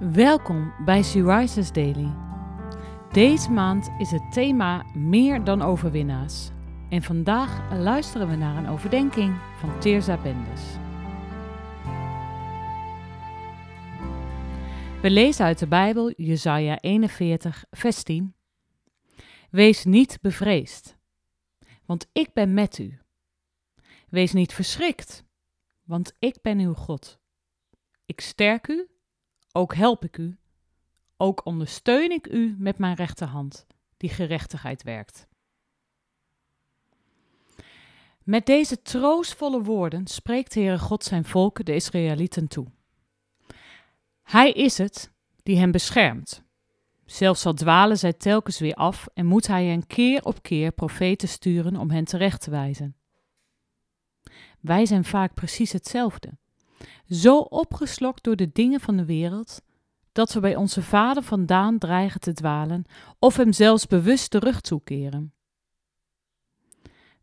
Welkom bij Syriza's Daily. Deze maand is het thema meer dan overwinnaars. En vandaag luisteren we naar een overdenking van Teerza Bendes. We lezen uit de Bijbel Jesaja 41, vers 10. Wees niet bevreesd, want ik ben met u. Wees niet verschrikt, want ik ben uw God. Ik sterk u ook help ik u, ook ondersteun ik u met mijn rechterhand, die gerechtigheid werkt. Met deze troostvolle woorden spreekt de Heere God zijn volk, de Israëlieten, toe. Hij is het die hen beschermt. Zelfs al dwalen zij telkens weer af en moet hij hen keer op keer profeten sturen om hen terecht te wijzen. Wij zijn vaak precies hetzelfde zo opgeslokt door de dingen van de wereld, dat we bij onze vader vandaan dreigen te dwalen of hem zelfs bewust de rug toekeren.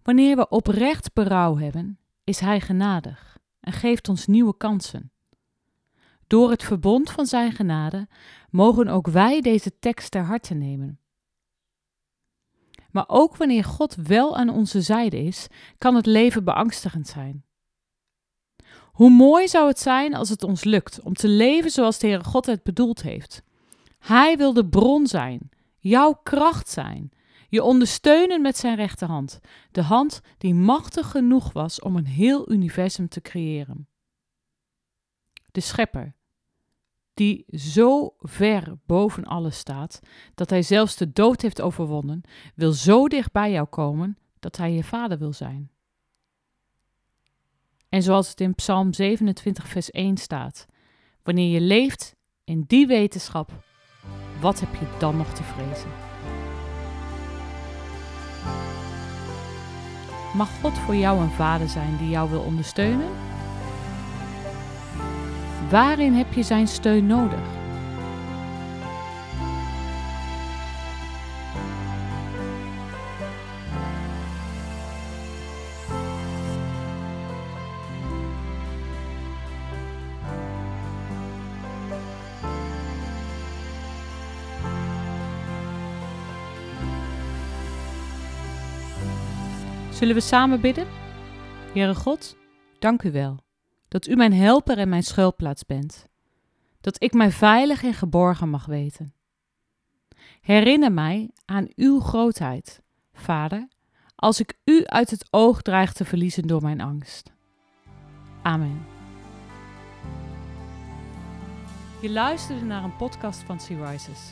Wanneer we oprecht berouw hebben, is hij genadig en geeft ons nieuwe kansen. Door het verbond van zijn genade mogen ook wij deze tekst ter harte nemen. Maar ook wanneer God wel aan onze zijde is, kan het leven beangstigend zijn. Hoe mooi zou het zijn als het ons lukt om te leven zoals de Heere God het bedoeld heeft. Hij wil de bron zijn, jouw kracht zijn, je ondersteunen met zijn rechterhand, de hand die machtig genoeg was om een heel universum te creëren. De schepper, die zo ver boven alles staat, dat hij zelfs de dood heeft overwonnen, wil zo dicht bij jou komen dat hij je vader wil zijn. En zoals het in Psalm 27, vers 1 staat: Wanneer je leeft in die wetenschap, wat heb je dan nog te vrezen? Mag God voor jou een vader zijn die jou wil ondersteunen? Waarin heb je zijn steun nodig? Zullen we samen bidden? Heere God, dank u wel dat u mijn helper en mijn schuilplaats bent, dat ik mij veilig en geborgen mag weten. Herinner mij aan uw grootheid, Vader, als ik u uit het oog dreig te verliezen door mijn angst. Amen. Je luisterde naar een podcast van Sea Rises.